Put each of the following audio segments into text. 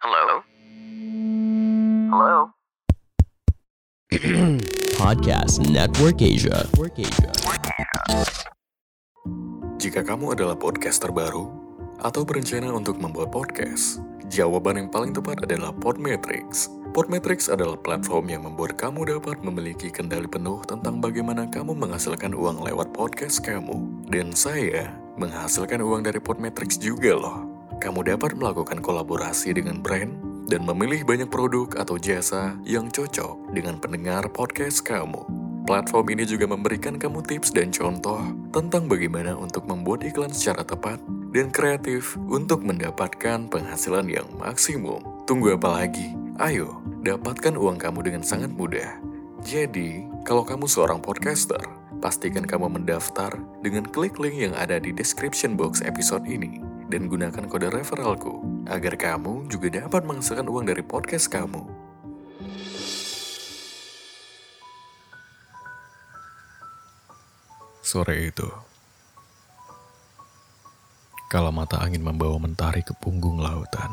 Hello? Hello? Podcast Network Asia. Network Asia. Jika kamu adalah podcaster baru atau berencana untuk membuat podcast, jawaban yang paling tepat adalah Podmetrics. Podmetrics adalah platform yang membuat kamu dapat memiliki kendali penuh tentang bagaimana kamu menghasilkan uang lewat podcast kamu. Dan saya menghasilkan uang dari Podmetrics juga loh. Kamu dapat melakukan kolaborasi dengan brand dan memilih banyak produk atau jasa yang cocok dengan pendengar podcast kamu. Platform ini juga memberikan kamu tips dan contoh tentang bagaimana untuk membuat iklan secara tepat dan kreatif untuk mendapatkan penghasilan yang maksimum. Tunggu apa lagi? Ayo, dapatkan uang kamu dengan sangat mudah. Jadi, kalau kamu seorang podcaster, pastikan kamu mendaftar dengan klik link yang ada di description box episode ini dan gunakan kode referralku agar kamu juga dapat menghasilkan uang dari podcast kamu. Sore itu, kala mata angin membawa mentari ke punggung lautan,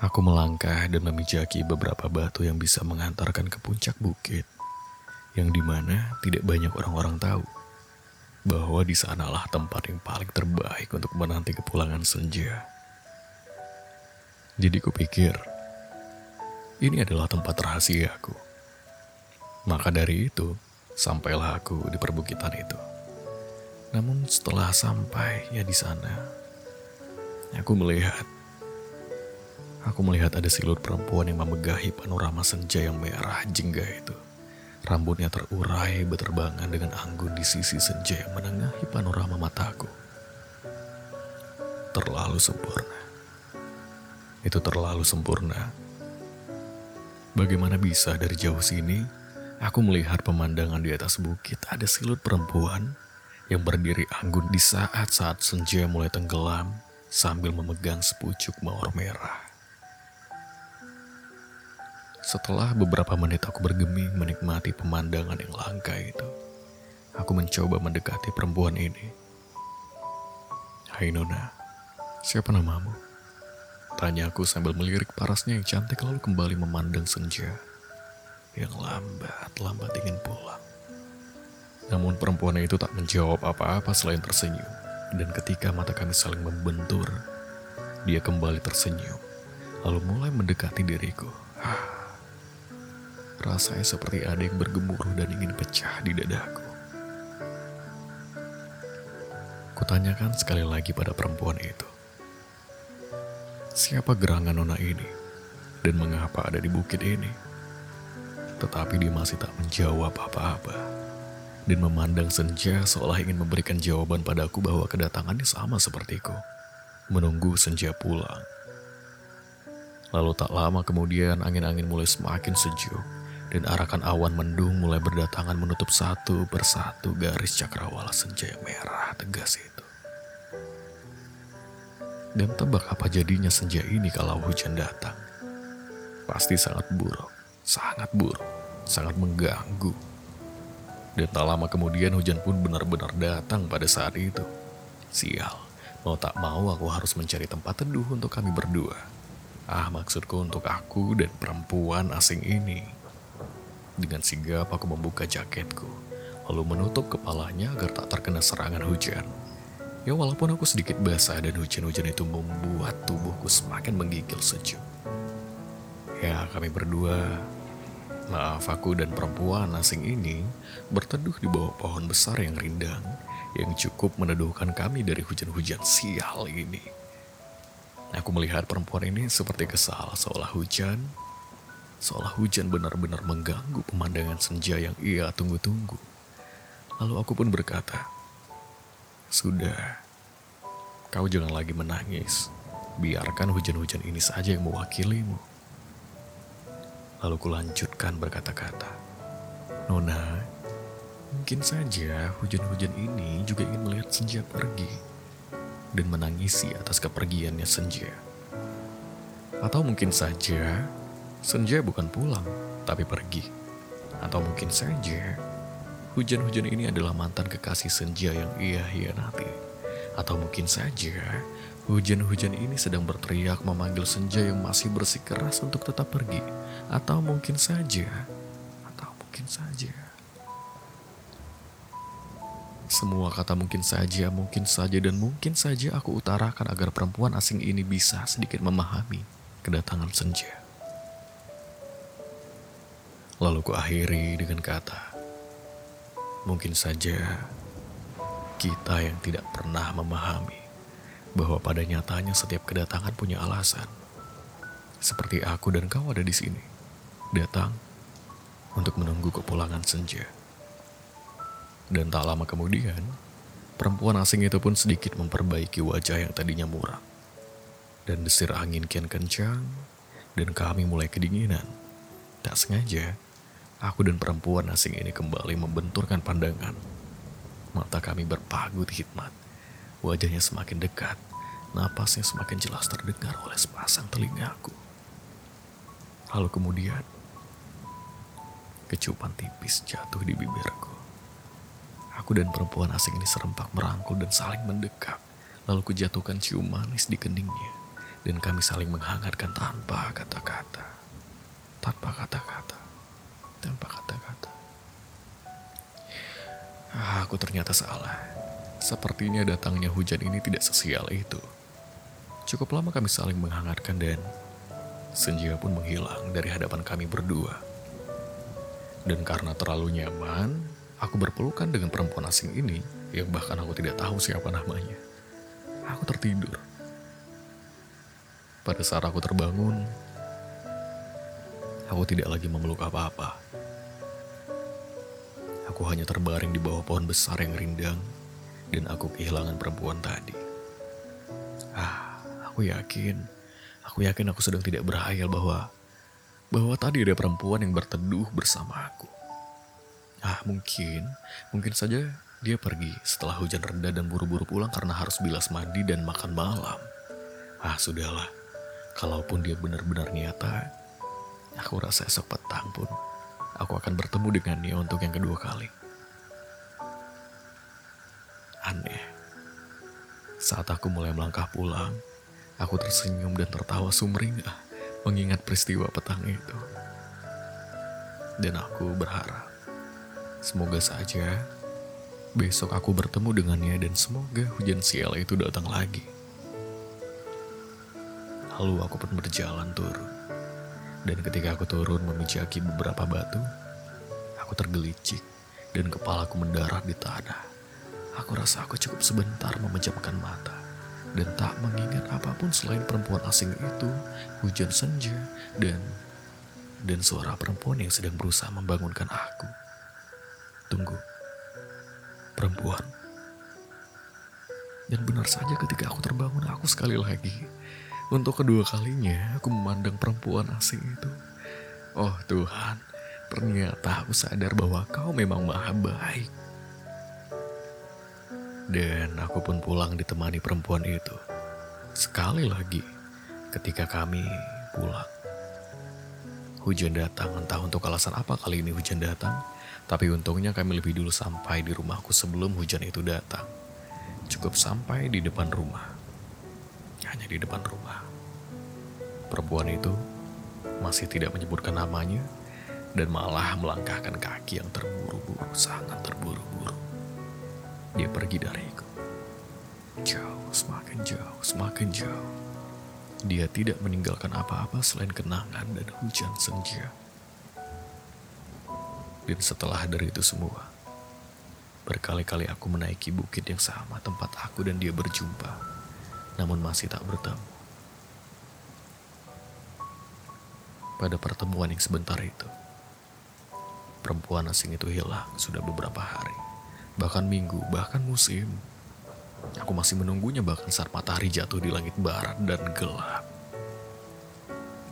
aku melangkah dan memijaki beberapa batu yang bisa mengantarkan ke puncak bukit, yang di mana tidak banyak orang-orang tahu bahwa di sanalah tempat yang paling terbaik untuk menanti kepulangan senja. Jadi kupikir, ini adalah tempat rahasiaku. Maka dari itu, sampailah aku di perbukitan itu. Namun setelah sampainya di sana, aku melihat Aku melihat ada siluet perempuan yang memegahi panorama senja yang merah jingga itu. Rambutnya terurai berterbangan dengan anggun di sisi senja yang menengahi panorama mataku. Terlalu sempurna. Itu terlalu sempurna. Bagaimana bisa dari jauh sini, aku melihat pemandangan di atas bukit ada siluet perempuan yang berdiri anggun di saat-saat senja mulai tenggelam sambil memegang sepucuk mawar merah. Setelah beberapa menit aku bergeming menikmati pemandangan yang langka itu, aku mencoba mendekati perempuan ini. Hai Nona, siapa namamu? Tanya aku sambil melirik parasnya yang cantik lalu kembali memandang senja yang lambat-lambat ingin pulang. Namun perempuan itu tak menjawab apa-apa selain tersenyum. Dan ketika mata kami saling membentur, dia kembali tersenyum, lalu mulai mendekati diriku. Rasanya seperti ada yang bergemuruh dan ingin pecah di dadaku. Kutanyakan sekali lagi pada perempuan itu. Siapa gerangan nona ini? Dan mengapa ada di bukit ini? Tetapi dia masih tak menjawab apa-apa. Dan memandang senja seolah ingin memberikan jawaban padaku bahwa kedatangannya sama sepertiku. Menunggu senja pulang. Lalu tak lama kemudian angin-angin mulai semakin sejuk dan arakan awan mendung mulai berdatangan menutup satu persatu garis cakrawala senja yang merah tegas itu. Dan tebak apa jadinya senja ini kalau hujan datang. Pasti sangat buruk, sangat buruk, sangat mengganggu. Dan tak lama kemudian hujan pun benar-benar datang pada saat itu. Sial, mau tak mau aku harus mencari tempat teduh untuk kami berdua. Ah, maksudku untuk aku dan perempuan asing ini. Dengan sigap aku membuka jaketku, lalu menutup kepalanya agar tak terkena serangan hujan. Ya walaupun aku sedikit basah dan hujan-hujan itu membuat tubuhku semakin menggigil sejuk. Ya kami berdua, maaf aku dan perempuan asing ini berteduh di bawah pohon besar yang rindang yang cukup meneduhkan kami dari hujan-hujan sial ini. Aku melihat perempuan ini seperti kesal seolah hujan seolah hujan benar-benar mengganggu pemandangan senja yang ia tunggu-tunggu. Lalu aku pun berkata, Sudah, kau jangan lagi menangis. Biarkan hujan-hujan ini saja yang mewakilimu. Lalu kulanjutkan berkata-kata, Nona, mungkin saja hujan-hujan ini juga ingin melihat senja pergi dan menangisi atas kepergiannya senja. Atau mungkin saja Senja bukan pulang, tapi pergi. Atau mungkin saja, hujan-hujan ini adalah mantan kekasih senja yang ia hianati. Atau mungkin saja, Hujan-hujan ini sedang berteriak memanggil senja yang masih bersikeras untuk tetap pergi. Atau mungkin saja, atau mungkin saja. Semua kata mungkin saja, mungkin saja, dan mungkin saja aku utarakan agar perempuan asing ini bisa sedikit memahami kedatangan senja. Lalu ku akhiri dengan kata, mungkin saja kita yang tidak pernah memahami bahwa pada nyatanya setiap kedatangan punya alasan. Seperti aku dan kau ada di sini, datang untuk menunggu kepulangan senja. Dan tak lama kemudian, perempuan asing itu pun sedikit memperbaiki wajah yang tadinya muram. Dan desir angin kian kencang, dan kami mulai kedinginan. Tak sengaja, aku dan perempuan asing ini kembali membenturkan pandangan Mata kami berpagut hikmat. Wajahnya semakin dekat. Napasnya semakin jelas terdengar oleh sepasang telingaku. Lalu kemudian, kecupan tipis jatuh di bibirku. Aku dan perempuan asing ini serempak merangkul dan saling mendekat. Lalu kujatuhkan cium manis di keningnya. Dan kami saling menghangatkan tanpa kata-kata. Tanpa kata-kata. Tanpa kata-kata. Ah, aku ternyata salah. Sepertinya datangnya hujan ini tidak sesial itu. Cukup lama kami saling menghangatkan dan senja pun menghilang dari hadapan kami berdua. Dan karena terlalu nyaman, aku berpelukan dengan perempuan asing ini yang bahkan aku tidak tahu siapa namanya. Aku tertidur. Pada saat aku terbangun, aku tidak lagi memeluk apa-apa. Aku hanya terbaring di bawah pohon besar yang rindang dan aku kehilangan perempuan tadi. Ah, aku yakin, aku yakin aku sedang tidak berhayal bahwa bahwa tadi ada perempuan yang berteduh bersama aku. Ah, mungkin, mungkin saja dia pergi setelah hujan reda dan buru-buru pulang karena harus bilas mandi dan makan malam. Ah, sudahlah. Kalaupun dia benar-benar nyata, aku rasa esok petang pun aku akan bertemu dengannya untuk yang kedua kali. Aneh. Saat aku mulai melangkah pulang, aku tersenyum dan tertawa sumringah mengingat peristiwa petang itu. Dan aku berharap, semoga saja besok aku bertemu dengannya dan semoga hujan sial itu datang lagi. Lalu aku pun berjalan turun. Dan ketika aku turun memijaki beberapa batu, aku tergelicik dan kepalaku mendarah di tanah. Aku rasa aku cukup sebentar memejamkan mata dan tak mengingat apa pun selain perempuan asing itu, hujan senja, dan dan suara perempuan yang sedang berusaha membangunkan aku. Tunggu, perempuan. Dan benar saja ketika aku terbangun, aku sekali lagi untuk kedua kalinya aku memandang perempuan asing itu. Oh Tuhan, ternyata aku sadar bahwa kau memang maha baik. Dan aku pun pulang ditemani perempuan itu. Sekali lagi, ketika kami pulang. Hujan datang, entah untuk alasan apa kali ini hujan datang. Tapi untungnya kami lebih dulu sampai di rumahku sebelum hujan itu datang. Cukup sampai di depan rumah hanya di depan rumah. Perempuan itu masih tidak menyebutkan namanya dan malah melangkahkan kaki yang terburu-buru, sangat terburu-buru. Dia pergi dariku. Jauh, semakin jauh, semakin jauh. Dia tidak meninggalkan apa-apa selain kenangan dan hujan senja. Dan setelah dari itu semua, berkali-kali aku menaiki bukit yang sama tempat aku dan dia berjumpa namun masih tak bertemu. Pada pertemuan yang sebentar itu, perempuan asing itu hilang sudah beberapa hari, bahkan minggu, bahkan musim. Aku masih menunggunya bahkan saat matahari jatuh di langit barat dan gelap.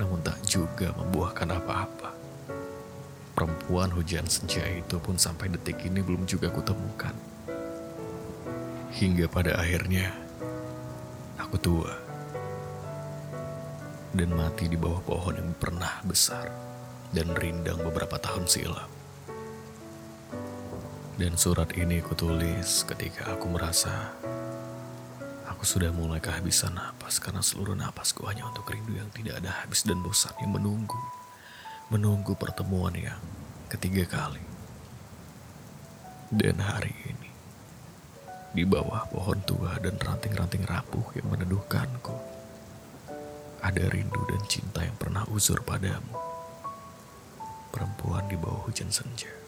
Namun tak juga membuahkan apa-apa. Perempuan hujan senja itu pun sampai detik ini belum juga kutemukan. Hingga pada akhirnya, Aku tua dan mati di bawah pohon yang pernah besar dan rindang beberapa tahun silam. Dan surat ini kutulis ketika aku merasa aku Aku sudah mulai kehabisan napas karena seluruh napasku hanya untuk rindu yang tidak ada habis dan bosan yang menunggu. Menunggu pertemuan yang ketiga kali. Dan hari ini, di bawah pohon tua dan ranting-ranting rapuh yang meneduhkanku, ada rindu dan cinta yang pernah uzur padamu. Perempuan di bawah hujan senja.